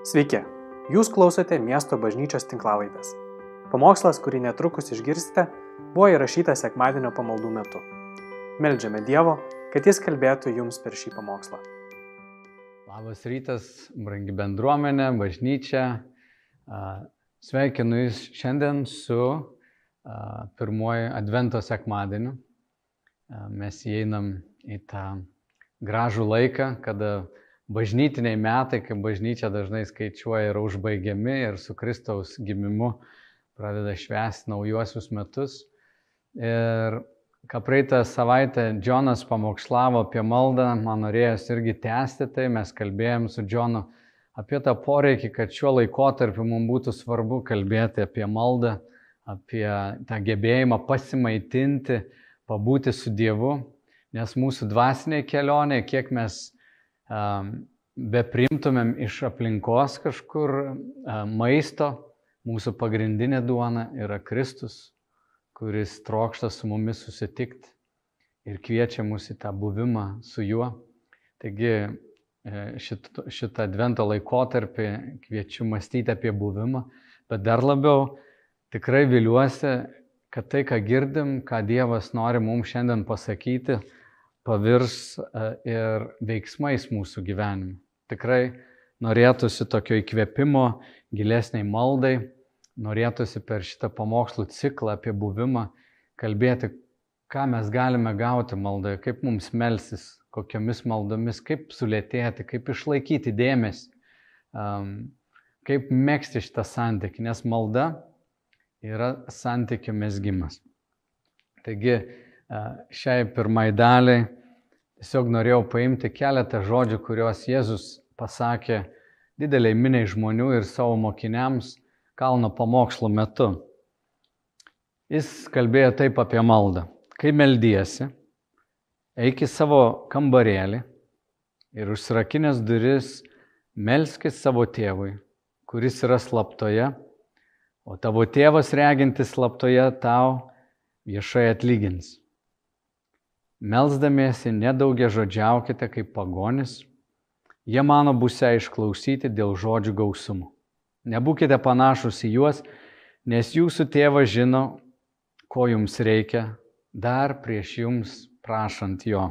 Sveiki, jūs klausote miesto bažnyčios tinklavaitės. Pamokslas, kurį netrukus išgirsite, buvo įrašytas sekmadienio pamaldų metu. Meldžiame Dievo, kad Jis kalbėtų jums per šį pamokslą. Labas rytas, brangi bendruomenė, bažnyčia. Sveikinu Jūs šiandien su pirmoji Advento sekmadieniu. Mes įeinam į tą gražų laiką, kada bažnytiniai metai, kai bažnyčia dažnai skaičiuoja, yra užbaigiami ir su Kristaus gimimu pradeda švęsti naujuosius metus. Ir ką praeitą savaitę Džonas pamokslavo apie maldą, man norėjęs irgi tęsti tai, mes kalbėjom su Džonu apie tą poreikį, kad šiuo laikotarpiu mums būtų svarbu kalbėti apie maldą, apie tą gebėjimą pasimaitinti, pabūti su Dievu, nes mūsų dvasiniai kelionė, kiek mes be primtumėm iš aplinkos kažkur maisto, mūsų pagrindinė duona yra Kristus, kuris trokšta su mumis susitikti ir kviečia mus į tą buvimą su juo. Taigi e, šitą advento laikotarpį kviečiu mąstyti apie buvimą, bet dar labiau tikrai viliuosi, kad tai, ką girdim, ką Dievas nori mums šiandien pasakyti, pavirs e, ir veiksmais mūsų gyvenime. Tikrai norėtųsi tokio įkvėpimo, gilesniai maldai, norėtųsi per šitą pamokslų ciklą apie buvimą kalbėti, ką mes galime gauti maldoje, kaip mums melsis, kokiomis maldomis, kaip sulėtėti, kaip išlaikyti dėmesį, kaip mėgsti šitą santykį, nes malda yra santykių mesgymas. Taigi, šiai pirmai daliai tiesiog norėjau paimti keletą žodžių, kuriuos Jėzus pasakė dideliai miniai žmonių ir savo mokiniams kalno pamokslo metu. Jis kalbėjo taip apie maldą. Kai meldiesi, eik į savo kambarėlį ir užsirakinęs duris melskis savo tėvui, kuris yra slaptoje, o tavo tėvas regintis slaptoje tau viešai atlygins. Melsdamiesi nedaugia žodžiaukite kaip pagonis, jie mano būsia išklausyti dėl žodžių gausumo. Nebūkite panašus į juos, nes jūsų tėvas žino, ko jums reikia, dar prieš jums prašant jo.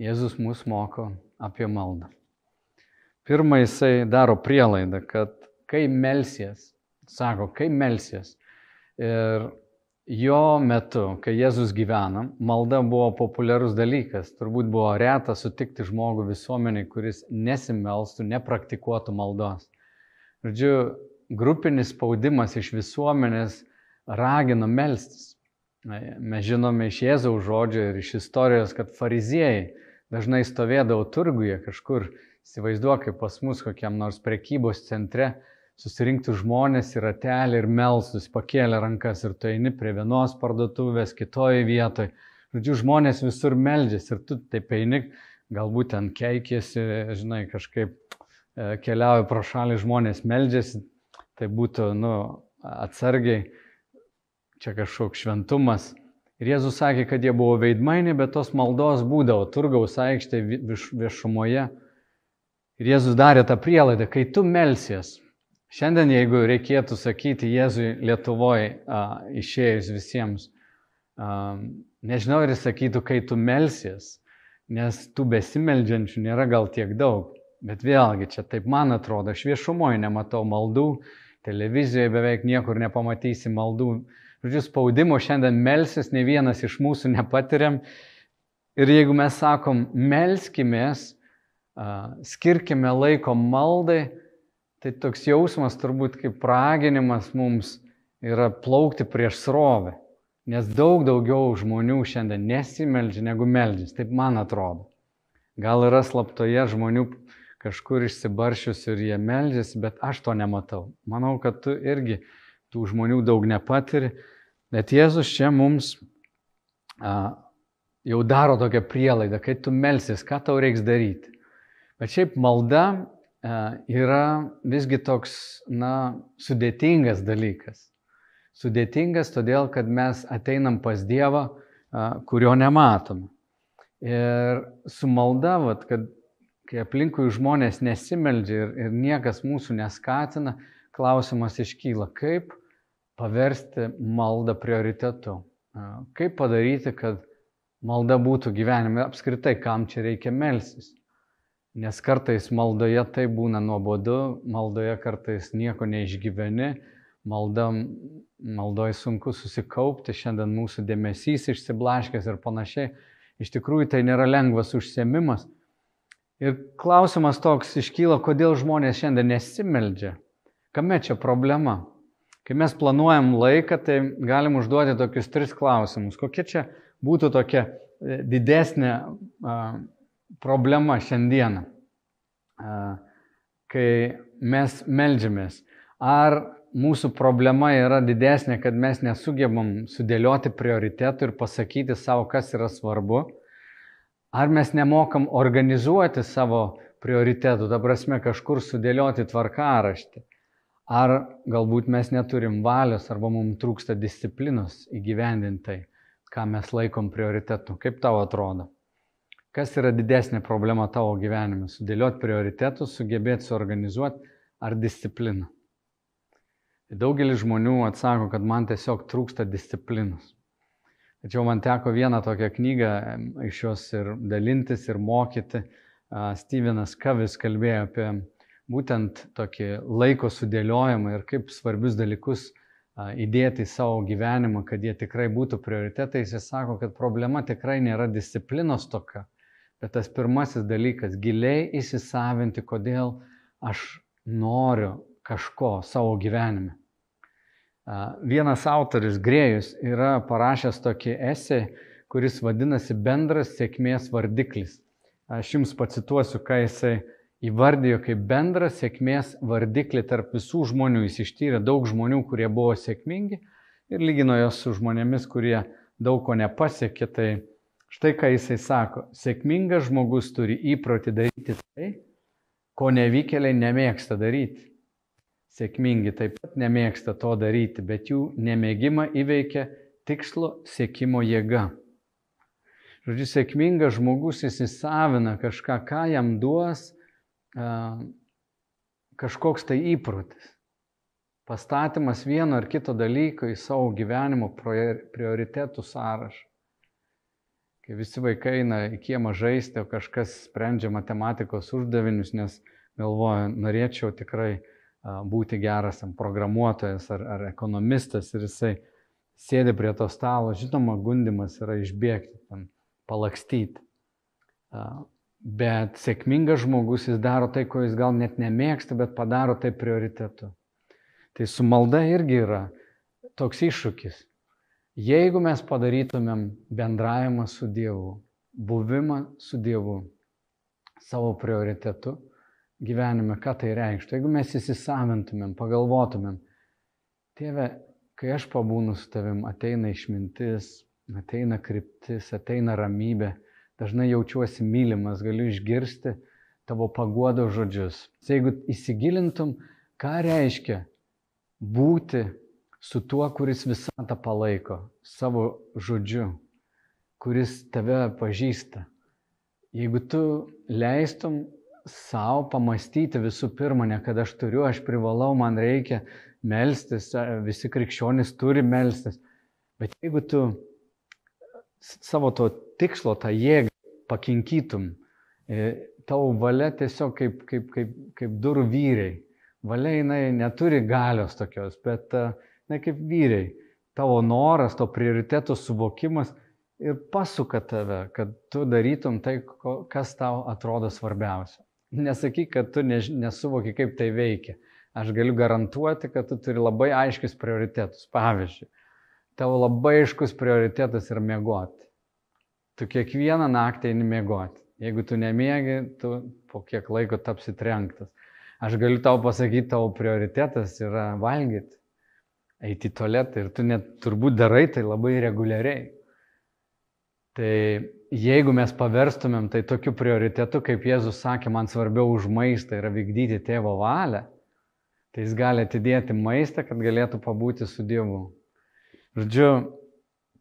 Jėzus mus moko apie maldą. Pirmą jisai daro prielaidą, kad kai melsies, sako, kai melsies ir jo metu, kai Jėzus gyvena, malda buvo populiarus dalykas. Turbūt buvo reta sutikti žmogų visuomeniai, kuris nesimelstų, nepraktikuotų maldos. Žodžiu, grupinis spaudimas iš visuomenės ragino melstis. Mes žinome iš Jėzaus žodžio ir iš istorijos, kad fariziejai dažnai stovėdavo turguje kažkur, įsivaizduok, kaip pas mus kokiam nors prekybos centre, susirinktų žmonės į ratelį ir melstus, pakėlė rankas ir tu eini prie vienos parduotuvės, kitoje vietoje. Žodžiu, žmonės visur meldžiasi ir tu taip eini, galbūt ten keikėsi, žinai, kažkaip e, keliauja pro šalį žmonės meldžiasi, tai būtų, nu, atsargiai, čia kažkoks šventumas. Ir Jėzus sakė, kad jie buvo veidmainiai, bet tos maldos būdavo turgaus aikštė viešumoje. Ir Jėzus darė tą prielaidą, kai tu melsies, Šiandien, jeigu reikėtų sakyti Jėzui Lietuvoje išėjus visiems, a, nežinau, jis sakytų, kai tu melsies, nes tų besimeldžiančių nėra gal tiek daug. Bet vėlgi, čia taip man atrodo, aš viešumoje nematau maldų, televizijoje beveik niekur nepamatysi maldų. Žodžiu, spaudimo šiandien melsis, ne vienas iš mūsų nepatiriam. Ir jeigu mes sakom, melskimės, skirkime laiko maldai, Tai toks jausmas turbūt kaip raginimas mums yra plaukti prieš srovę. Nes daug daugiau žmonių šiandien nesimeldžia negu meldžiasi, taip man atrodo. Gal yra slaptoje žmonių kažkur išsibaršius ir jie meldžiasi, bet aš to nematau. Manau, kad tu irgi tų žmonių daug nepatiri, bet Jėzus čia mums a, jau daro tokią prielaidą, kai tu melsis, ką tau reiks daryti. Bet šiaip malda yra visgi toks, na, sudėtingas dalykas. Sudėtingas todėl, kad mes ateinam pas Dievą, e, kurio nematome. Ir su malda, vat, kad kai aplinkui žmonės nesimeldžia ir, ir niekas mūsų neskatina, klausimas iškyla, kaip paversti maldą prioritetu. Kaip padaryti, kad malda būtų gyvenime apskritai, kam čia reikia melsis. Nes kartais maldoje tai būna nuobodu, maldoje kartais nieko neišgyveni, malda, maldoje sunku susikaupti, šiandien mūsų dėmesys išsiblaškęs ir panašiai. Iš tikrųjų tai nėra lengvas užsiemimas. Ir klausimas toks iškyla, kodėl žmonės šiandien nesimeldžia. Kame čia problema? Kai mes planuojam laiką, tai galim užduoti tokius tris klausimus. Kokia čia būtų tokia e, didesnė problema šiandieną, kai mes melžiamės? Ar mūsų problema yra didesnė, kad mes nesugebam sudėlioti prioritetų ir pasakyti savo, kas yra svarbu. Ar mes nemokam organizuoti savo prioritetų, ta prasme kažkur sudėlioti tvarkaraštį. Ar galbūt mes neturim valios arba mums trūksta disciplinos įgyvendintai, ką mes laikom prioritetu. Kaip tau atrodo? Kas yra didesnė problema tavo gyvenime? Sudėlioti prioritetus, sugebėti suorganizuoti ar discipliną? Daugelis žmonių atsako, kad man tiesiog trūksta disciplinos. Tačiau man teko vieną tokią knygą iš jos ir dalintis, ir mokyti. Stevenas Kavis kalbėjo apie būtent tokį laiko sudėliojimą ir kaip svarbius dalykus įdėti į savo gyvenimą, kad jie tikrai būtų prioritetai. Jis sako, kad problema tikrai nėra disciplinos toka, bet tas pirmasis dalykas - giliai įsisavinti, kodėl aš noriu kažko savo gyvenime. Vienas autoris, Grėjus, yra parašęs tokį esę, kuris vadinasi bendras sėkmės vardiklis. Aš jums pacituosiu, ką jisai įvardijo kaip bendrą sėkmės vardiklį tarp visų žmonių. Jis ištyrė daug žmonių, kurie buvo sėkmingi ir lygino jos su žmonėmis, kurie daug ko nepasiekė. Tai štai ką jisai sako. Sėkmingas žmogus turi įprotį daryti tai, ko nevykėliai nemėgsta daryti. Sėkmingi taip pat nemėgsta to daryti, bet jų nemėgimą įveikia tikslo siekimo jėga. Žodžiu, sėkmingas žmogus įsisavina kažką, ką jam duos a, kažkoks tai įprotis. Pastatymas vieno ar kito dalyko į savo gyvenimo prioritetų sąrašą. Kai visi vaikai eina į kiemą žaisti, o kažkas sprendžia matematikos uždavinius, nes galvoja, norėčiau tikrai būti geras programuotojas ar, ar ekonomistas ir jisai sėdi prie to stalo, žinoma, gundimas yra išbėgti, ten, palakstyti. Bet sėkmingas žmogus jis daro tai, ko jis gal net nemėgsta, bet padaro tai prioritetu. Tai su malda irgi yra toks iššūkis. Jeigu mes padarytumėm bendravimą su Dievu, buvimą su Dievu savo prioritetu, gyvenime, ką tai reikštų. Jeigu mes įsisavintumėm, pagalvotumėm, tėve, kai aš pabūnu su tavim, ateina išmintis, ateina kryptis, ateina ramybė, dažnai jaučiuosi mylimas, galiu išgirsti tavo paguodo žodžius. Jeigu įsigilintum, ką reiškia būti su tuo, kuris visą tą palaiko, savo žodžiu, kuris tave pažįsta. Jeigu tu leistum savo pamastyti visų pirma, ne kad aš turiu, aš privalau, man reikia melstis, visi krikščionys turi melstis. Bet jeigu tu savo to tikslo, tą jėgą pakinkytum, e, tavo valia tiesiog kaip, kaip, kaip, kaip durų vyriai. Valia jinai neturi galios tokios, bet ne kaip vyriai. Tavo noras, to prioriteto suvokimas ir pasuka tave, kad tu darytum tai, kas tau atrodo svarbiausia. Nesakyk, kad tu nesuvoki, kaip tai veikia. Aš galiu garantuoti, kad tu turi labai aiškius prioritetus. Pavyzdžiui, tavo labai aiškus prioritetas yra miegoti. Tu kiekvieną naktį eini miegoti. Jeigu tu nemiegi, tu po kiek laiko tapsi trenktas. Aš galiu tau pasakyti, tavo prioritetas yra valgyti, eiti į tualetą ir tu net turbūt darai tai labai reguliariai. Tai jeigu mes paverstumėm tai tokiu prioritetu, kaip Jėzus sakė, man svarbiau už maistą yra vykdyti tėvo valią, tai jis gali atidėti maistą, kad galėtų pabūti su Dievu. Žodžiu,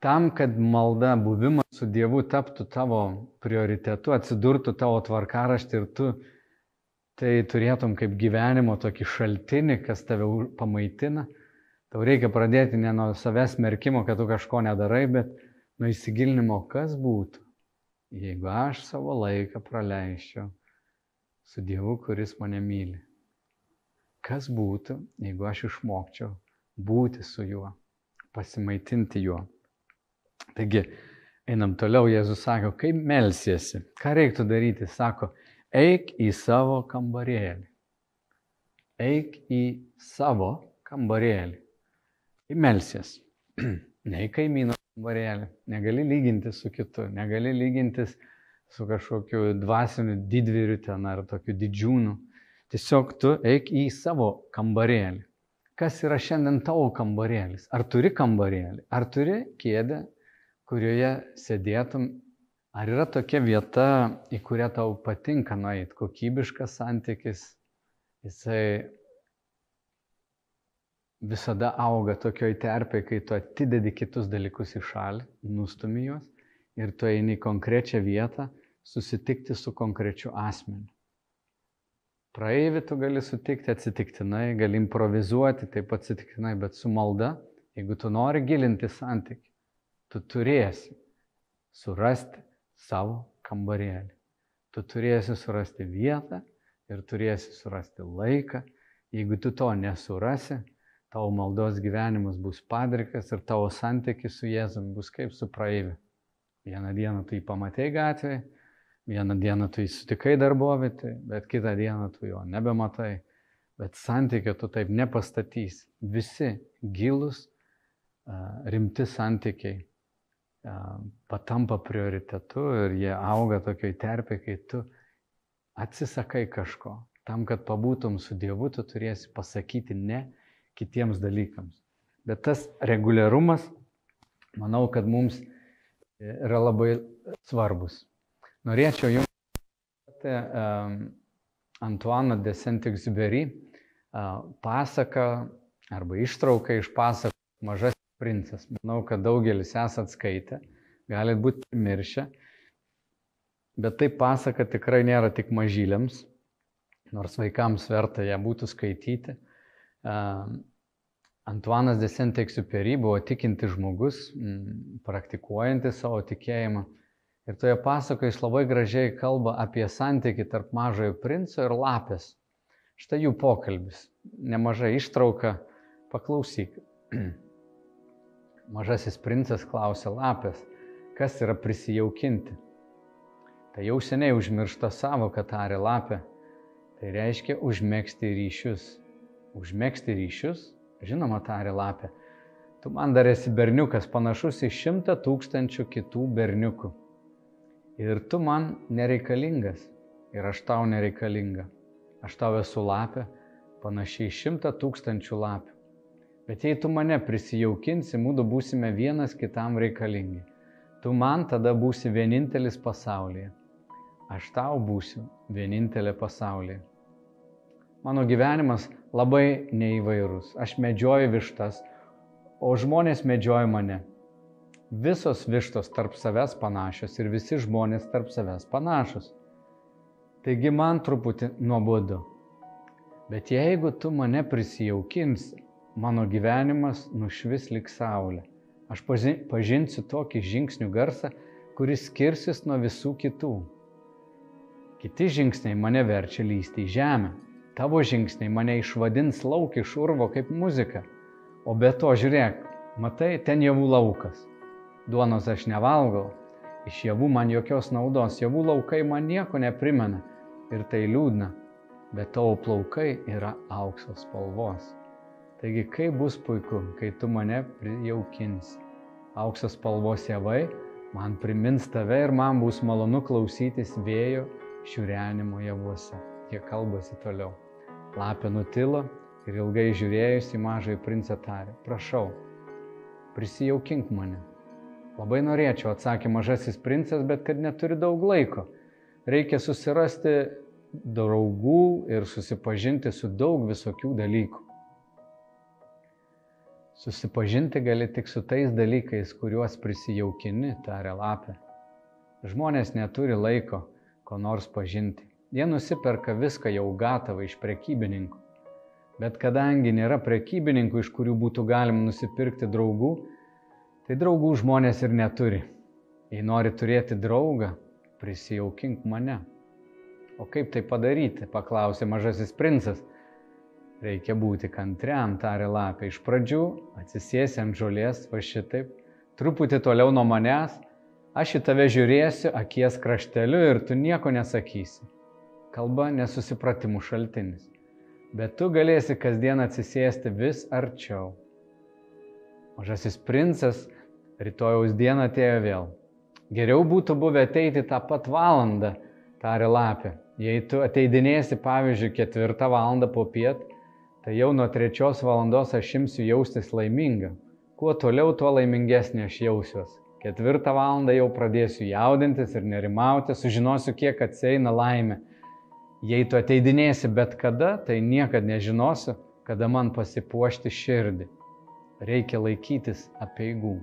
tam, kad malda, buvimas su Dievu taptų tavo prioritetu, atsidurtų tavo tvarkaraštį ir tu tai turėtum kaip gyvenimo tokį šaltinį, kas tave pamaitina, tau reikia pradėti ne nuo savęs merkimo, kad tu kažko nedarai, bet nuo įsigilinimo, kas būtų, jeigu aš savo laiką praleisčiau su Dievu, kuris mane myli. Kas būtų, jeigu aš išmokčiau būti su juo, pasimaitinti juo. Taigi, einam toliau, Jėzus sako, kaip melsiesi, ką reiktų daryti, sako, eik į savo kambarėlį. Eik į savo kambarėlį. Melsies. ne į kaimyno kambarėlį. Negali lyginti su kitu, negali lygintis su kažkokiu dvasiniu didvyriu ten ar tokiu didžiūnu. Tiesiog tu eik į savo kambarėlį. Kas yra šiandien tavo kambarėlis? Ar turi kambarėlį? Ar turi kėdę kurioje sėdėtum, ar yra tokia vieta, į kurią tau patinka nueiti, kokybiškas santykis, jisai visada auga tokioj terpėje, kai tu atidedi kitus dalykus į šalį, nustumi juos ir tu eini į konkrečią vietą susitikti su konkrečiu asmeniu. Praeivį tu gali sutikti atsitiktinai, gali improvizuoti taip atsitiktinai, bet su malda, jeigu tu nori gilinti santyki, tu turėsi surasti savo kambarėlį. Tu turėsi surasti vietą ir turėsi surasti laiką. Jeigu tu to nesurasi, tavo maldos gyvenimas bus padrikas ir tavo santykis su Jėzumi bus kaip su praeiviu. Vieną dieną tu jį pamatėjai gatvėje, vieną dieną tu jį sutikai darbovietį, bet kitą dieną tu jo nebematai. Bet santykio tu taip nepastatys. Visi gilus, rimti santykiai patampa prioritetu ir jie auga tokioj terpė, kai tu atsisakai kažko. Tam, kad pabūtum su Dievu, tu turėsi pasakyti ne kitiems dalykams. Bet tas reguliarumas, manau, kad mums yra labai svarbus. Norėčiau jums um, Antuano de Saint-Exupéry uh, pasaką arba ištrauką iš pasakos Mažas princas. Manau, kad daugelis esat skaitę, galit būti primiršę, bet tai pasaka tikrai nėra tik mažyliams, nors vaikams verta ją būtų skaityti. Antuanas de Saint-Exupéry buvo tikinti žmogus, praktikuojantis savo tikėjimą. Ir toje pasakoje jis labai gražiai kalba apie santyki tarp mažojo princo ir lapės. Štai jų pokalbis. Nemažai ištrauka. Paklausyk. Mažasis princas klausė lapės, kas yra prisijaukinti. Tai jau seniai užmiršta savoka, tarė lapė. Tai reiškia užmėgsti ryšius. Užmėgsti ryšius? Žinoma, tarė lapė. Tu man dar esi berniukas panašus į šimtą tūkstančių kitų berniukų. Ir tu man nereikalingas. Ir aš tau nereikalinga. Aš tau esu lapė, panašiai šimtą tūkstančių lapių. Bet jei tu mane prisijaukinsi, mūdu būsime vienas kitam reikalingi. Tu man tada būsi vienintelis pasaulyje. Aš tau būsiu vienintelė pasaulyje. Mano gyvenimas labai neįvairus. Aš medžioju vištas, o žmonės medžioja mane. Visos vištos tarp savęs panašios ir visi žmonės tarp savęs panašus. Taigi man truputį nuobodu. Bet jeigu tu mane prisijaukinsi, mano gyvenimas nušvis lik saulė. Aš pažinsiu tokį žingsnių garsą, kuris skirsis nuo visų kitų. Kiti žingsniai mane verčia lysti į žemę. Tavo žingsniai mane išvadins lauk iš urvo kaip muzika. O be to žiūrėk, matai, ten javų laukas. Duonos aš nevalgau, iš javų man jokios naudos, javų laukai man nieko neprimena ir tai liūdna, bet tavo plaukai yra auksos spalvos. Taigi, kaip bus puiku, kai tu mane prijaukinsi. Auksas spalvos javai man primins tave ir man bus malonu klausytis vėjo šiurenimo javuose. Jie kalbasi toliau. Lapė nutilo ir ilgai žiūrėjus į mažąjį princą tarė, prašau, prisijaukink mane. Labai norėčiau, atsakė mažasis princas, bet kad neturi daug laiko. Reikia susirasti draugų ir susipažinti su daug visokių dalykų. Susipažinti gali tik su tais dalykais, kuriuos prisijaukini, tarė lapė. Žmonės neturi laiko, ko nors pažinti. Jie nusiperka viską jau gatavą iš prekybininkų. Bet kadangi nėra prekybininkų, iš kurių būtų galima nusipirkti draugų, tai draugų žmonės ir neturi. Jei nori turėti draugą, prisijaukink mane. O kaip tai padaryti, paklausė mažasis princas. Reikia būti kantriam, tarė lapė. Iš pradžių atsisėsi ant žolės, va šitaip, truputį toliau nuo manęs, aš į tave žiūrėsiu akies krašteliu ir tu nieko nesakysi. Kalba nesusipratimų šaltinis. Bet tu galėsi kasdien atsisėsti vis arčiau. Mažasis princas rytojaus dieną atėjo vėl. Geriau būtų buvę ateiti tą pat valandą, tarė lapė. Jei tu ateidinėsi, pavyzdžiui, ketvirtą valandą po piet, tai jau nuo trečios valandos aš imsiu jaustis laiminga. Kuo toliau, tuo laimingesnė aš jausiuos. Ketvirtą valandą jau pradėsiu jaudintis ir nerimauti, sužinosiu, kiek atsieina laimė. Jei tu ateidinėsi bet kada, tai niekada nežinosiu, kada man pasipuošti širdį. Reikia laikytis apieigų.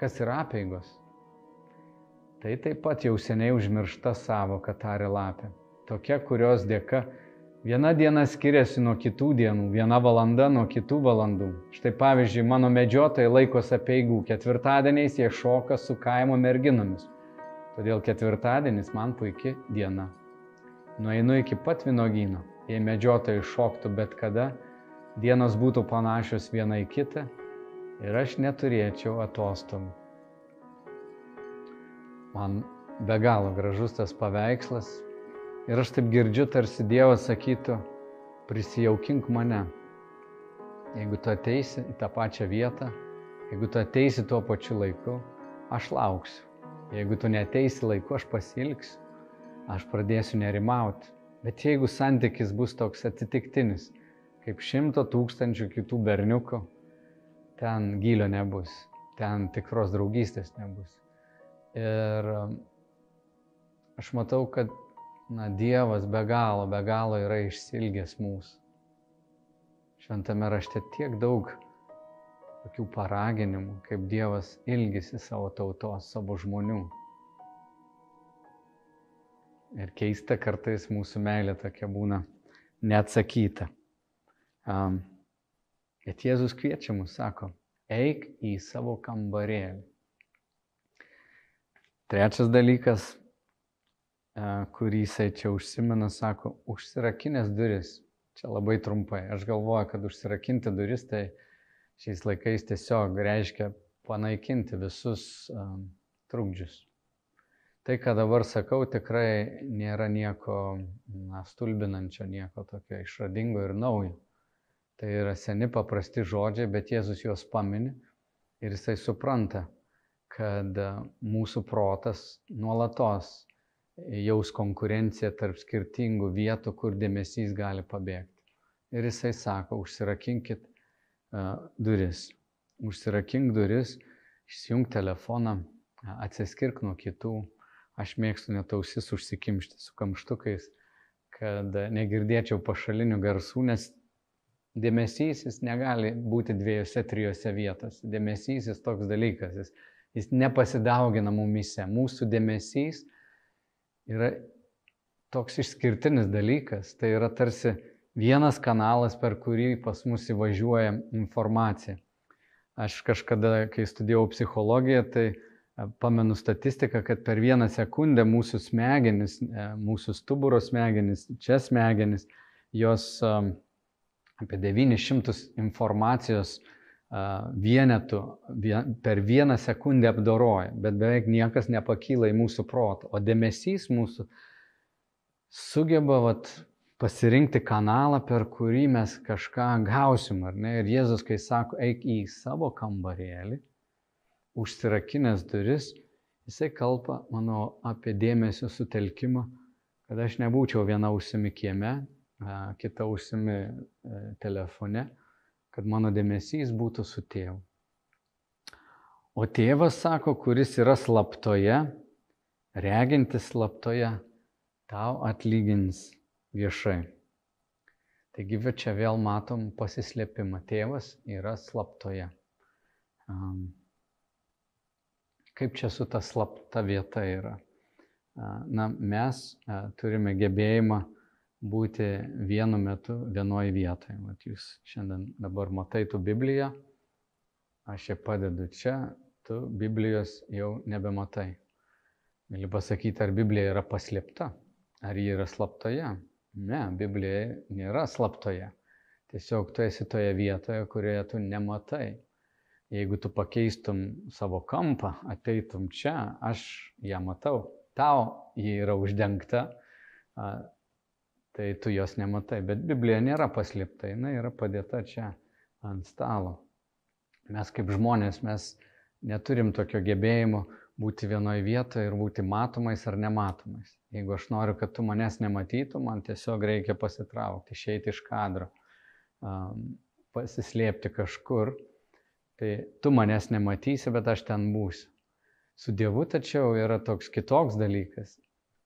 Kas yra apieigos? Tai taip pat jau seniai užmiršta savoka, tarė lapė. Tokia, kurios dėka Viena diena skiriasi nuo kitų dienų, viena valanda nuo kitų valandų. Štai pavyzdžiui, mano medžiotojai laikosi apieigų, ketvirtadieniais jie šoka su kaimo merginomis. Todėl ketvirtadienis man puikia diena. Nueinu iki pat vinogyno. Jei medžiotojai šoktų bet kada, dienos būtų panašios viena į kitą ir aš neturėčiau atostogų. Man be galo gražus tas paveikslas, Ir aš taip girdžiu, tarsi Dievas sakytų, prisijaukink mane. Jeigu tu ateisi į tą pačią vietą, jeigu tu ateisi tuo pačiu laiku, aš lauksiu. Jeigu tu neteisi laiku, aš pasilgsiu, aš pradėsiu nerimauti. Bet jeigu santykis bus toks atsitiktinis, kaip šimto tūkstančių kitų berniukų, ten gilio nebus, ten tikros draugystės nebus. Ir aš matau, kad na, Dievas be galo, be galo yra išsilgęs mūsų. Šventame rašte tiek daug tokių paraginimų, kaip Dievas ilgisi savo tautos, savo žmonių. Ir keista kartais mūsų meilė tokia būna neatsakyta. Um, bet Jėzus kviečia mus, sako, eik į savo kambarėlį. Trečias dalykas kurį jisai čia užsimena, sako, užsirakinės duris. Čia labai trumpai. Aš galvoju, kad užsirakinti duris tai šiais laikais tiesiog reiškia panaikinti visus um, trukdžius. Tai, ką dabar sakau, tikrai nėra nieko na, stulbinančio, nieko tokio išradingo ir naujo. Tai yra seni paprasti žodžiai, bet Jėzus juos pamini ir jisai supranta, kad mūsų protas nuolatos jaus konkurenciją tarp skirtingų vietų, kur dėmesys gali pabėgti. Ir jisai sako, užsirakinkit uh, duris. Užsirakink duris, išsijung telefoną, atsiskirk nuo kitų. Aš mėgstu net ausis užsikimšti su kamštukais, kad negirdėčiau pašalinių garsų, nes dėmesys jis negali būti dviejose, trijose vietose. Dėmesys jis toks dalykas, jis, jis nepasidaugina mumise. Mūsų dėmesys yra toks išskirtinis dalykas. Tai yra tarsi vienas kanalas, per kurį pas mus įvažiuoja informacija. Aš kažkada, kai studijavau psichologiją, tai pamenu statistiką, kad per vieną sekundę mūsų smegenis, e, mūsų stuburo smegenis, čia smegenis, jos apie 900 informacijos vienetų per vieną sekundę apdoroja, bet beveik niekas nepakyla į mūsų protą. O dėmesys mūsų sugeba vat, pasirinkti kanalą, per kurį mes kažką gausim, ar ne? Ir Jėzus, kai sako, eik į savo kambarėlį, užsirakinęs duris, jisai kalba, manau, apie dėmesio sutelkimą, kad aš nebūčiau viena ausimi kieme, kita ausimi e, telefone, kad mano dėmesys būtų su tėvu. O tėvas sako, kuris yra slaptoje, regintis slaptoje, tau atlygins viešai. Taigi čia vėl matom pasislėpimą. Tėvas yra slaptoje. Kaip čia su ta slapta vieta yra? Na, mes turime gebėjimą būti vienu metu vienoje vietoje. Vat jūs šiandien dabar matai tu Bibliją, aš ją padedu čia, tu Biblijos jau nebematai. Gali pasakyti, ar Biblija yra paslėpta, ar ji yra slaptoje. Ne, Biblija nėra slaptoje. Tiesiog tu esi toje vietoje, kurioje tu nematai. Jeigu tu pakeistum savo kampą, ateitum čia, aš ją matau, tau ji yra uždengta, tai tu jos nematai. Bet Biblija nėra paslėpta, jinai yra padėta čia ant stalo. Mes kaip žmonės, mes neturim tokio gebėjimo būti vienoje vietoje ir būti matomais ar nematomais. Jeigu aš noriu, kad tu manęs nematytum, man tiesiog reikia pasitraukti, išeiti iš kadro, pasislėpti kažkur. Tai tu manęs nematysi, bet aš ten būsiu. Su Dievu tačiau yra toks kitoks dalykas.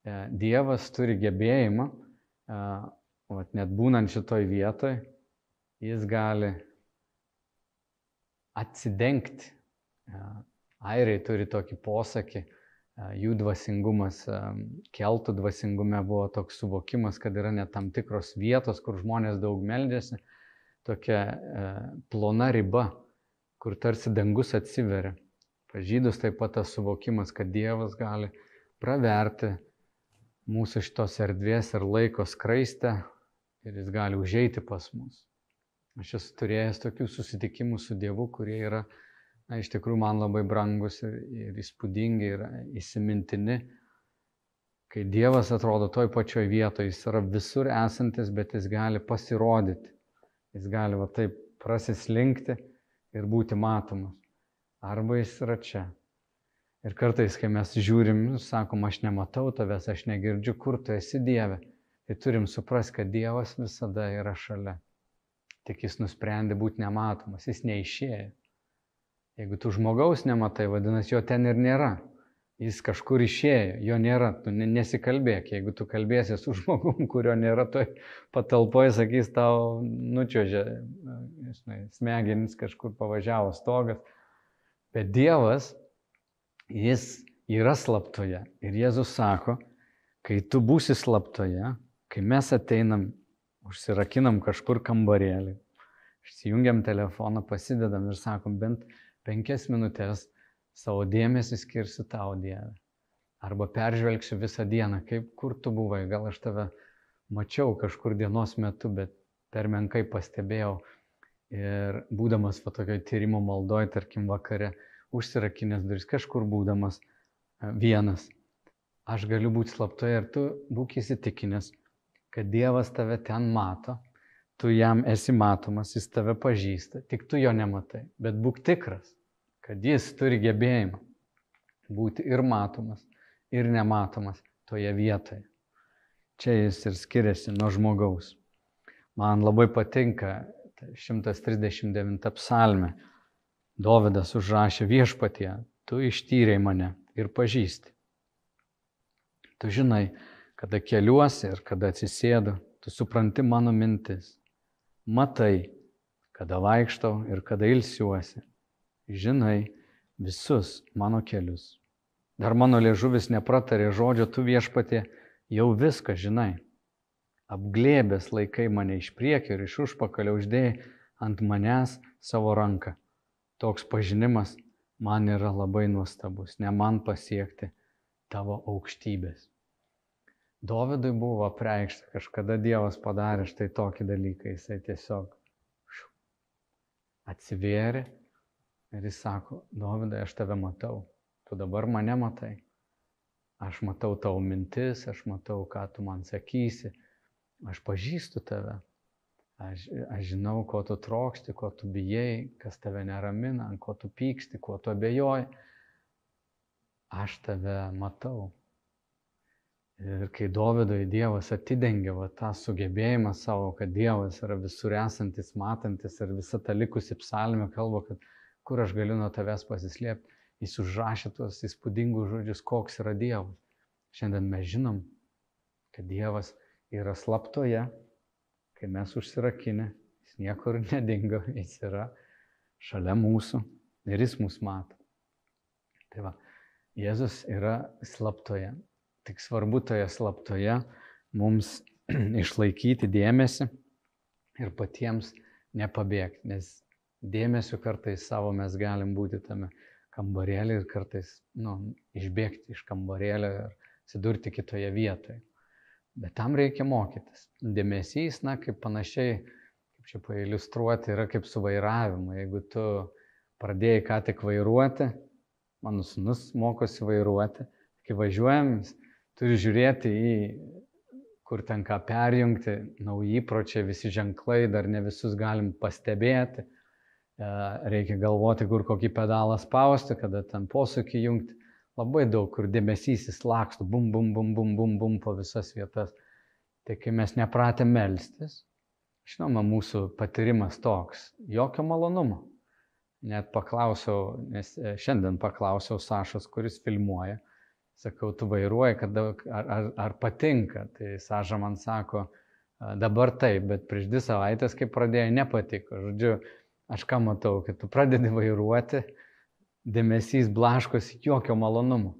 E, Dievas turi gebėjimą, net būnant šitoj vietoj, jis gali atsidengti Airiai turi tokį posakį, jų dvasingumas, keltų dvasingume buvo toks suvokimas, kad yra net tam tikros vietos, kur žmonės daug meldžiasi, tokia plona riba, kur tarsi dangus atsiveria. Pažydus taip pat tas suvokimas, kad Dievas gali praverti mūsų šitos erdvės ir laiko skraistę ir jis gali užeiti pas mus. Aš esu turėjęs tokių susitikimų su Dievu, kurie yra na, iš tikrųjų man labai brangus ir, ir įspūdingi ir įsimintini, kai Dievas atrodo toj pačioj vietoje, jis yra visur esantis, bet jis gali pasirodyti, jis gali va taip prasislinkti ir būti matomas. Arba jis yra čia. Ir kartais, kai mes žiūrim, sakom, aš nematau tavęs, aš negirdžiu, kur tu esi Dieve, tai turim suprasti, kad Dievas visada yra šalia. Tik jis nusprendė būti nematomas, jis neišėjo. Jeigu tu žmogaus nematai, vadinasi, jo ten ir nėra. Jis kažkur išėjo, jo nėra, tu nesikalbėk. Jeigu tu kalbėsi su žmogum, kurio nėra toj patalpoje, sakys tau, nučiožė, žinai, smegenis kažkur pavažiavo stogas. Bet Dievas, jis yra slaptoje. Ir Jėzus sako, kai tu būsi slaptoje, kai mes ateinam, užsirakinam kažkur kambarėlį, išsijungiam telefoną, pasidedam ir sakom, bent penkias minutės savo dėmesį skirsiu tau Dieve. Arba peržvelgsiu visą dieną, kaip kur tu buvai, gal aš tave mačiau kažkur dienos metu, bet per menkai pastebėjau. Ir būdamas va tokio tyrimo maldoj, tarkim vakare, užsirakinęs duris, kažkur būdamas e, vienas, aš galiu būti slaptoje ir tu būk įsitikinęs, kad Dievas tave ten mato, tu jam esi matomas, jis tave pažįsta, tik tu jo nematai, bet būk tikras, kad jis turi gebėjimą būti ir matomas, ir nematomas toje vietoje. Čia jis ir skiriasi nuo žmogaus. Man labai patinka 139 psalmė. Dovydas užrašė viešpatie, tu ištyrei mane ir pažįsti. Tu žinai, kada keliuosi ir kada atsisėdu, tu supranti mano mintis. Matai, kada vaikštau ir kada ilsiuosi žinai visus mano kelius. Dar mano liežuvis nepratarė žodžio, tu viešpatė jau viską žinai. Apglėbęs laikai mane iš priekio ir iš užpakalio uždėjai ant manęs savo ranką. Toks pažinimas man yra labai nuostabus, ne man pasiekti tavo aukštybės. Dovydui buvo apreikšta, kažkada Dievas padarė štai tokį dalyką, jisai tiesiog atsivėrė Ir jis sako, Dovydai, aš tave matau, tu dabar mane matai. Aš matau tavo mintis, aš matau, ką tu man sakysi, aš pažįstu tave. Aš, aš žinau, ko tu trokšti, ko tu bijai, kas tave neramina, ant ko tu pyksti, ko tu abejoji. Aš tave matau. Ir kai Dovydui Dievas atidengė va, tą sugebėjimą savo, kad Dievas yra visur esantis, matantis ir visa ta likusi psalmė kalba, kad kur aš galiu nuo tavęs pasislėpti. Jis užrašė tuos įspūdingus žodžius, koks yra Dievas. Šiandien mes žinom, kad Dievas yra slaptoje kai mes užsirakinę, jis niekur nedingo, jis yra šalia mūsų ir jis mus mato. Tai va, Jėzus yra slaptoje. Tik svarbu toje slaptoje mums išlaikyti dėmesį ir patiems nepabėgti, nes dėmesio kartais savo mes galim būti tame kambarėlį ir kartais nu, išbėgti iš kambarėlio ir atsidurti kitoje vietoje. Bet tam reikia mokytis. Dėmesys, na, kaip panašiai, kaip čia pailiustruoti, yra kaip su vairavimu. Jeigu tu pradėjai ką tik vairuoti, mano sunus mokosi vairuoti, kai važiuojam, turi žiūrėti į kur tenka perjungti, nauji įpročiai, visi ženklai, dar ne visus galim pastebėti. E, reikia galvoti, kur kokį pedalą spausti, kada ten posūkį jungti. Labai daug, kur dėmesys įslaksto, bum, bum, bum, bum, bum, bum po visas vietas. Tai kai mes nepratę melstis, žinoma, mūsų patyrimas toks, jokio malonumo. Net paklausiau, nes e, šiandien paklausiau Sašos, kuris filmuoja, Sakau, tu vairuoji, kad, ar, ar, ar patinka. Tai Saža man sako, dabar taip, bet prieš dvi savaitės, kai pradėjo, nepatiko. Žodžiu, aš ką matau, kad tu pradedi vairuoti, dėmesys blaškosi, jokio malonumo.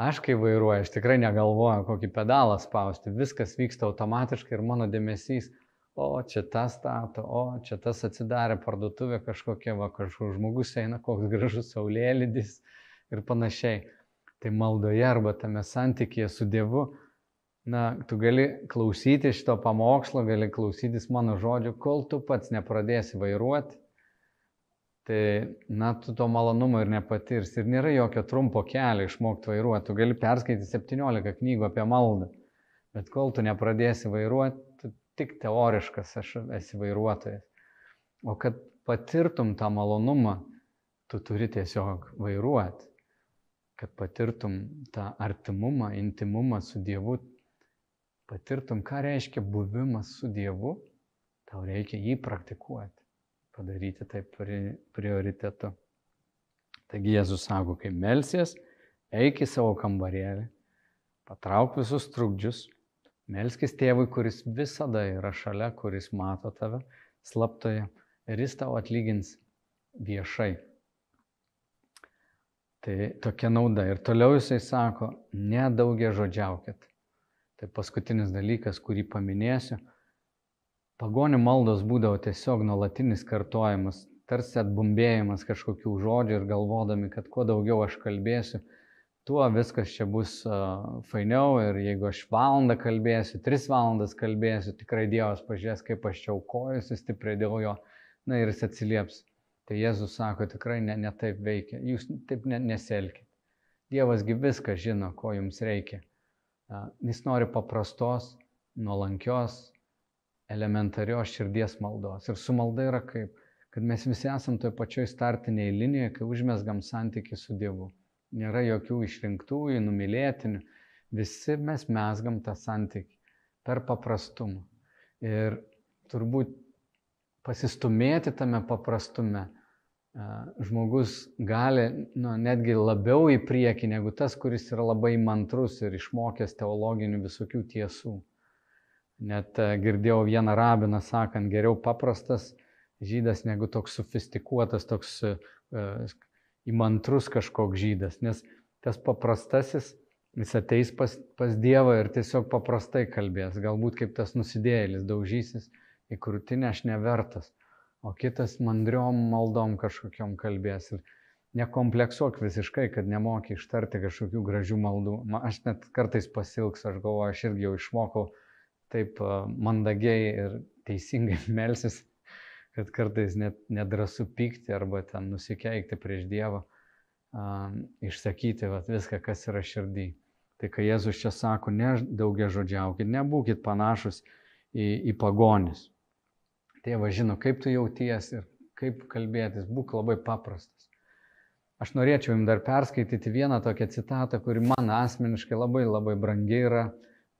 Aš kai vairuoju, aš tikrai negalvoju, kokį pedalą spausti, viskas vyksta automatiškai ir mano dėmesys, o čia tas stato, o čia tas atsidarė parduotuvė kažkokia, va kažkoks žmogus eina, koks gražus saulėlydis ir panašiai tai maldoje arba tame santykėje su Dievu, na, tu gali klausyti šito pamokslo, gali klausytis mano žodžių, kol tu pats nepradėsi vairuoti, tai, na, tu to malonumo ir nepatirsi. Ir nėra jokio trumpo kelio išmokti vairuoti. Tu gali perskaityti 17 knygų apie maldą, bet kol tu nepradėsi vairuoti, tu tik teoriškas esi vairuotojas. O kad patirtum tą malonumą, tu turi tiesiog vairuoti kad patirtum tą artimumą, intimumą su Dievu, patirtum, ką reiškia buvimas su Dievu, tau reikia jį praktikuoti, padaryti tai prioritetu. Taigi Jėzus sako, kai melsies, eik į savo kambarėlį, patrauk visus trukdžius, melskis tėvui, kuris visada yra šalia, kuris mato tave slaptoje ir jis tau atlygins viešai. Tai tokia nauda. Ir toliau jisai sako, nedaugia žodžiaukit. Tai paskutinis dalykas, kurį paminėsiu. Pagonių maldos būdavo tiesiog nuolatinis kartojimas, tarsi atbumbėjimas kažkokių žodžių ir galvodami, kad kuo daugiau aš kalbėsiu, tuo viskas čia bus uh, fainiau ir jeigu aš valandą kalbėsiu, tris valandas kalbėsiu, tikrai Dievas pažiūrės, kaip aš čia aukojusi stipriai dėl jo, na ir jis atsilieps Tai Jėzus sako, tikrai ne, ne taip veikia, jūs taip ne, neselkite. Dievasgi viską žino, ko jums reikia. Jis nori paprastos, nuolankios, elementarios širdies maldos. Ir su malda yra kaip, kad mes visi esam toje pačioje startinėje linijoje, kai užmesgam santyki su Dievu. Nėra jokių išrinktųjų, numylėtinių. Visi mes mesgam tą santyki per paprastumą. Ir turbūt pasistumėti tame paprastume žmogus gali nu, netgi labiau į priekį negu tas, kuris yra labai mantrus ir išmokęs teologinių visokių tiesų. Net girdėjau vieną rabiną sakant, geriau paprastas žydas negu toks sofistikuotas, toks uh, įmantrus kažkoks žydas, nes tas paprastasis, jis ateis pas, pas Dievą ir tiesiog paprastai kalbės, galbūt kaip tas nusidėjėlis daužysis į krūtinę aš nevertas o kitas mandriom maldom kažkokiam kalbės. Ir nekompleksuok visiškai, kad nemoki ištarti kažkokių gražių maldų. Aš net kartais pasilgs, aš galvoju, aš irgi jau išmokau taip mandagiai ir teisingai melsis, kad kartais net nedrasu pykti arba ten nusikeikti prieš Dievą, išsakyti vat, viską, kas yra širdį. Tai kai Jėzus čia sako, ne daugia žodžiaukit, nebūkit panašus į, į pagonis. Tėvas žino, kaip tu jauties ir kaip kalbėtis, būk labai paprastas. Aš norėčiau jums dar perskaityti vieną tokią citatą, kuri man asmeniškai labai labai brangi yra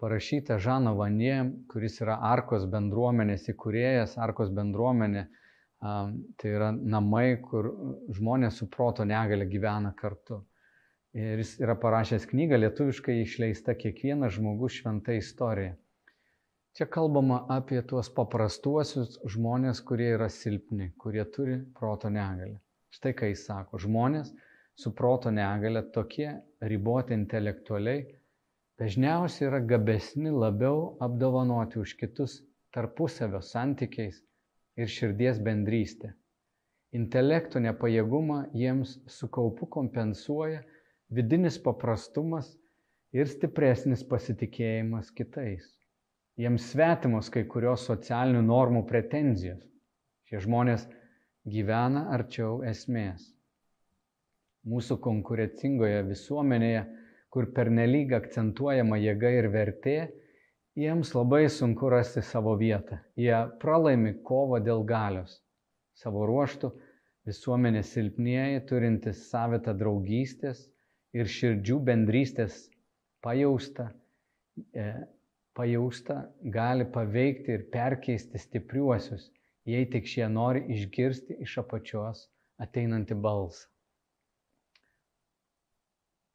parašyta Žano Vanie, kuris yra Arkos bendruomenės įkūrėjas, Arkos bendruomenė. Tai yra namai, kur žmonės su proto negali gyvena kartu. Ir jis yra parašęs knygą, lietuviškai išleista kiekvienas žmogus šventa istorija. Čia kalbama apie tuos paprastuosius žmonės, kurie yra silpni, kurie turi proto negalę. Štai ką jis sako, žmonės su proto negale tokie riboti intelektualiai dažniausiai yra gabesni labiau apdovanoti už kitus tarpusavio santykiais ir širdies bendrystę. Intelekto nepajėgumą jiems su kaupu kompensuoja vidinis paprastumas ir stipresnis pasitikėjimas kitais. Jiems svetimos kai kurios socialinių normų pretenzijos. Šie žmonės gyvena arčiau esmės. Mūsų konkurencingoje visuomenėje, kur pernelyg akcentuojama jėga ir vertė, jiems labai sunku rasti savo vietą. Jie pralaimi kovą dėl galios. Savo ruoštų visuomenės silpnieji, turintis savitą draugystės ir širdžių bendrystės pajausta, e, pajausta gali paveikti ir perkeisti stipriuosius, jei tik šie nori išgirsti iš apačios ateinantį balsą.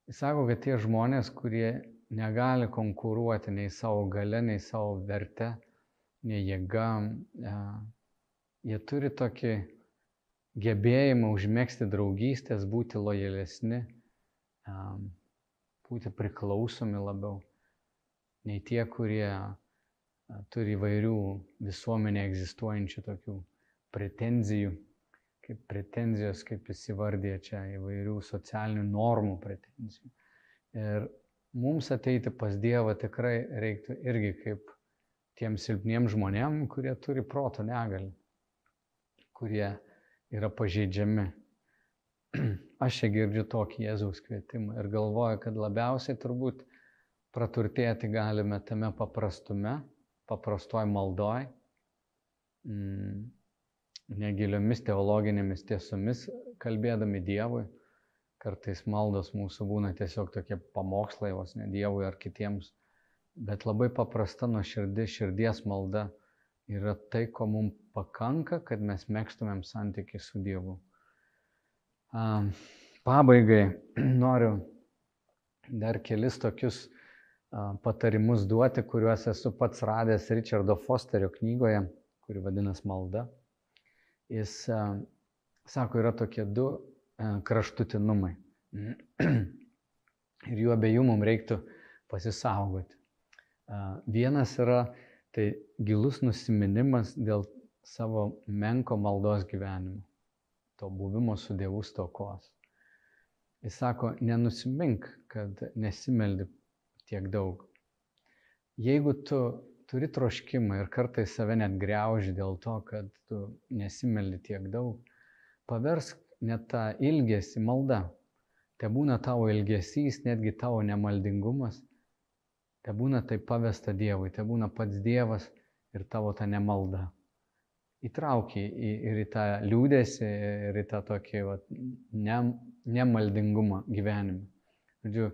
Jis sako, kad tie žmonės, kurie negali konkuruoti nei savo gale, nei savo verte, nei jėga, e, jie turi tokį gebėjimą užmėgsti draugystės, būti lojalesni, e, būti priklausomi labiau. Nei tie, kurie turi įvairių visuomenė egzistuojančių tokių pretenzijų, kaip pretenzijos, kaip jis įvardė čia, įvairių socialinių normų pretenzijų. Ir mums ateiti pas Dievą tikrai reiktų irgi kaip tiem silpniem žmonėm, kurie turi proto negalį, kurie yra pažeidžiami. Aš čia girdžiu tokį Jėzaus kvietimą ir galvoju, kad labiausiai turbūt praturtėti galime tame paprastume, paprastoj maldoj, mm, negiliomis teologinėmis tiesomis kalbėdami Dievui. Kartais maldos mūsų būna tiesiog tokie pamokslai, vos ne Dievui ar kitiems, bet labai paprasta nuo širdis, širdies malda yra tai, ko mums pakanka, kad mes mėgstumėm santykių su Dievu. Pabaigai noriu dar kelis tokius patarimus duoti, kuriuos esu pats radęs Richardo Fosterio knygoje, kuri vadinasi Malda. Jis sako, yra tokie du kraštutinumai. Ir jų abiejų mums reiktų pasisaugoti. Vienas yra tai gilus nusiminimas dėl savo menko maldos gyvenimo, to buvimo su Dievu stokos. Jis sako, nenusimink, kad nesimeldi tiek daug. Jeigu tu turi troškimą ir kartais save net greuži dėl to, kad tu nesimeldi tiek daug, paversk net tą ilgesį maldą. Te būna tavo ilgesys, netgi tavo nemaldingumas, te būna tai pavesta Dievui, te būna pats Dievas ir tavo ta nemalda. Įtrauki ir į tą liūdėsi, ir į tą tokį va, ne, nemaldingumą gyvenime. Žodžiu,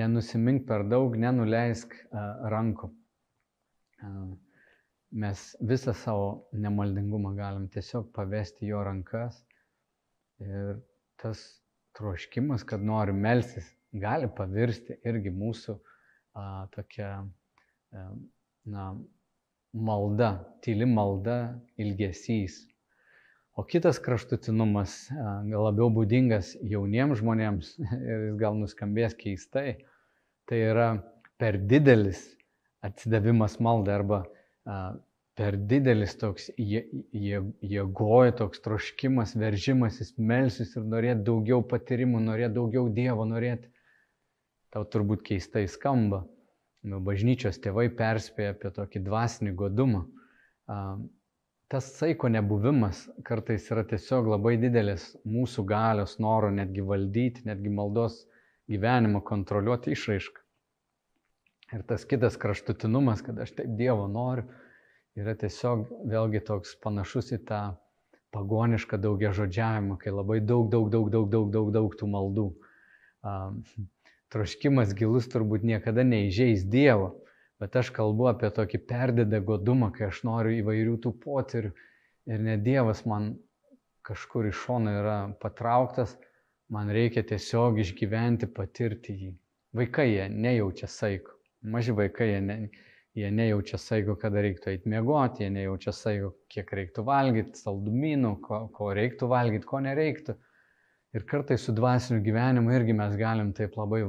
nenusimink per daug, nenuleisk rankų. Mes visą savo nemaldingumą galim tiesiog pavesti jo rankas ir tas troškimas, kad noriu melsis, gali pavirsti irgi mūsų a, tokia a, na, malda, tyli malda, ilgesys. O kitas kraštutinumas, gal labiau būdingas jauniems žmonėms ir jis gal nuskambės keistai, tai yra per didelis atsidavimas maldai arba per didelis toks jėgoja, toks troškimas, veržimasis, melsis ir norėti daugiau patyrimų, norėti daugiau Dievo, norėti. Tau turbūt keistai skamba. Nu, bažnyčios tėvai perspėja apie tokį dvasinį godumą tas saiko nebuvimas kartais yra tiesiog labai didelis mūsų galios noro netgi valdyti, netgi maldos gyvenimą kontroliuoti išraišką. Ir tas kitas kraštutinumas, kad aš taip Dievo noriu, yra tiesiog vėlgi toks panašus į tą pagonišką daugia žodžiavimą, kai labai daug, daug, daug, daug, daug, daug, daug tų maldų. Um, troškimas gilus turbūt niekada neižeis Dievo, Bet aš kalbu apie tokį perdėdą godumą, kai aš noriu įvairių tų potyrių ir ne Dievas man kažkur iš šono yra patrauktas, man reikia tiesiog išgyventi, patirti jį. Vaikai jie nejaučia saiko, maži vaikai jie ne, Jie nejaučia saiko, kada reiktų eiti miegoti, jie nejaučia saiko, kiek reiktų valgyti, saldumynų, ko, ko reiktų valgyti, ko nereiktų. Ir kartai su dvasiniu gyvenimu irgi mes galim taip labai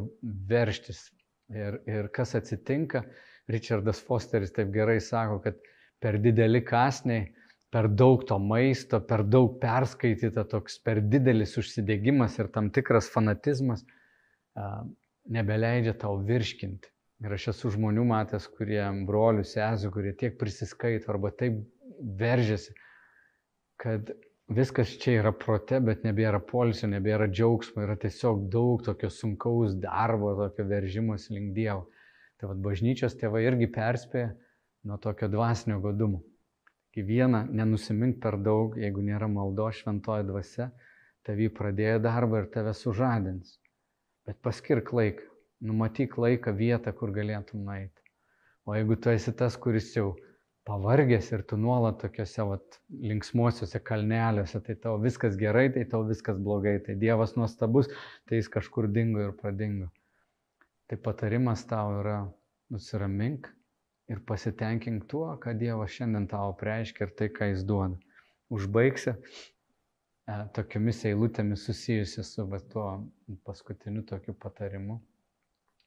verštis. Ir, ir kas atsitinka, Richardas Fosteris taip gerai sako, kad per dideli kasniai, per daug to maisto, per daug perskaityta, toks per didelis užsidegimas ir tam tikras fanatizmas nebeleidžia tau virškinti. Ir aš esu žmonių matęs, kurie brolių, sesų, kurie tiek prisiskaito arba taip veržiasi, kad viskas čia yra prote, bet nebėra polisio, nebėra džiaugsmo, yra tiesiog daug tokio sunkaus darbo, tokio veržimos link Dievo. Tai vad bažnyčios tėvai irgi perspėja nuo tokio dvasinio godumo. Kai viena, nenusimink per daug, jeigu nėra maldo šventoji dvasia, tavį pradėjo darbą ir tave sužadins. Bet paskirk laiką numatyk laiką, vietą, kur galėtum nueiti. O jeigu tu esi tas, kuris jau pavargęs ir tu nuolat tokiuose vat, linksmuosiuose kalneliuose, tai tau viskas gerai, tai tau viskas blogai, tai Dievas nuostabus, tai jis kažkur dingo ir pradingo. Tai patarimas tau yra nusiramink ir pasitenkink tuo, ką Dievas šiandien tau preiškia ir tai, ką jis duoda. Užbaigsi e, tokiamis eilutėmis susijusi su va, tuo paskutiniu tokiu patarimu.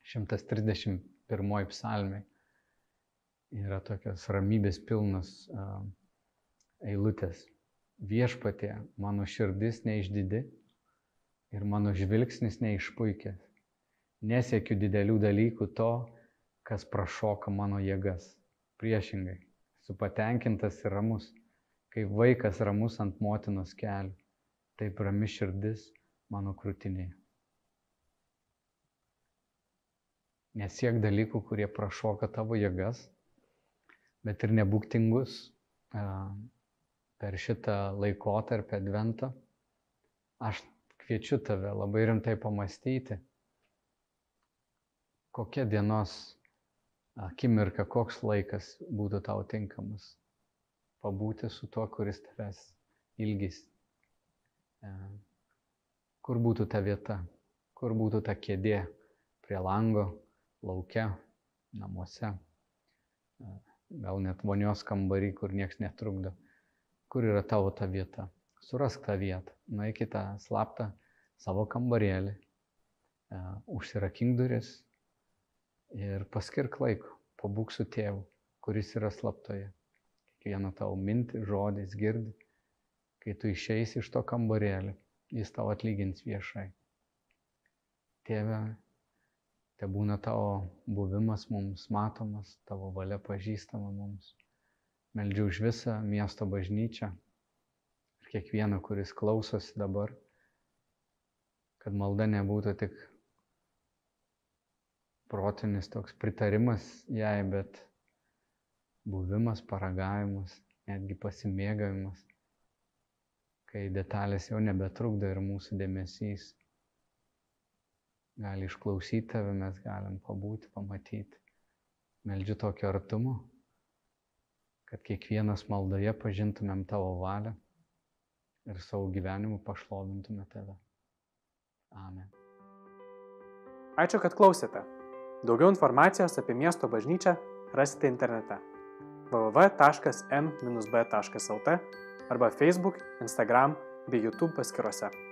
131 psalmė yra tokios ramybės pilnos uh, eilutės. Viešpatė, mano širdis neišdidi ir mano žvilgsnis neišpuikęs. Nesiekiu didelių dalykų to, kas prašoka mano jėgas. Priešingai, esu patenkintas ir ramus, kaip vaikas ramus ant motinos kelių, taip rami širdis mano krūtinėje. Nesiek dalykų, kurie prašoka tavo jėgas, bet ir nebūk tingus per šitą laikotarpį adventą. Aš kviečiu tave labai rimtai pamastyti, kokia dienos akimirka, koks laikas būtų tau tinkamas. Pabūti su tuo, kuris tavęs ilgis. Kur būtų ta vieta, kur būtų ta kėdė prie lango, laukia, namuose, gal net vonios kambarį, kur niekas netrukdo. Kur yra tavo ta vieta? Surask tą vietą, nueik į tą slaptą savo kambarėlį, užsirakink duris ir paskirk laiko, pabūk su tėvu, kuris yra slaptoje. Kiekvieną tavo mintį, žodis girdi. Kai tu išeisi iš to kambarėlį, jis tau atlygins viešai. Tėve, Te būna tavo buvimas mums matomas, tavo valia pažįstama mums. Meldžiu už visą miesto bažnyčią ir kiekvieną, kuris klausosi dabar, kad malda nebūtų tik protinis toks pritarimas jai, bet buvimas, paragavimas, netgi pasimėgavimas, kai detalės jau nebetrukdo ir mūsų dėmesys gali išklausyti tave, mes galim pabūti, pamatyti. Meldžiu tokio artumo, kad kiekvienas maldoje pažintumėm tavo valią ir savo gyvenimu pašlovintume tave. Amen. Ačiū, kad klausėte. Daugiau informacijos apie miesto bažnyčią rasite internete www.m-b.lt arba Facebook, Instagram bei YouTube paskiruose.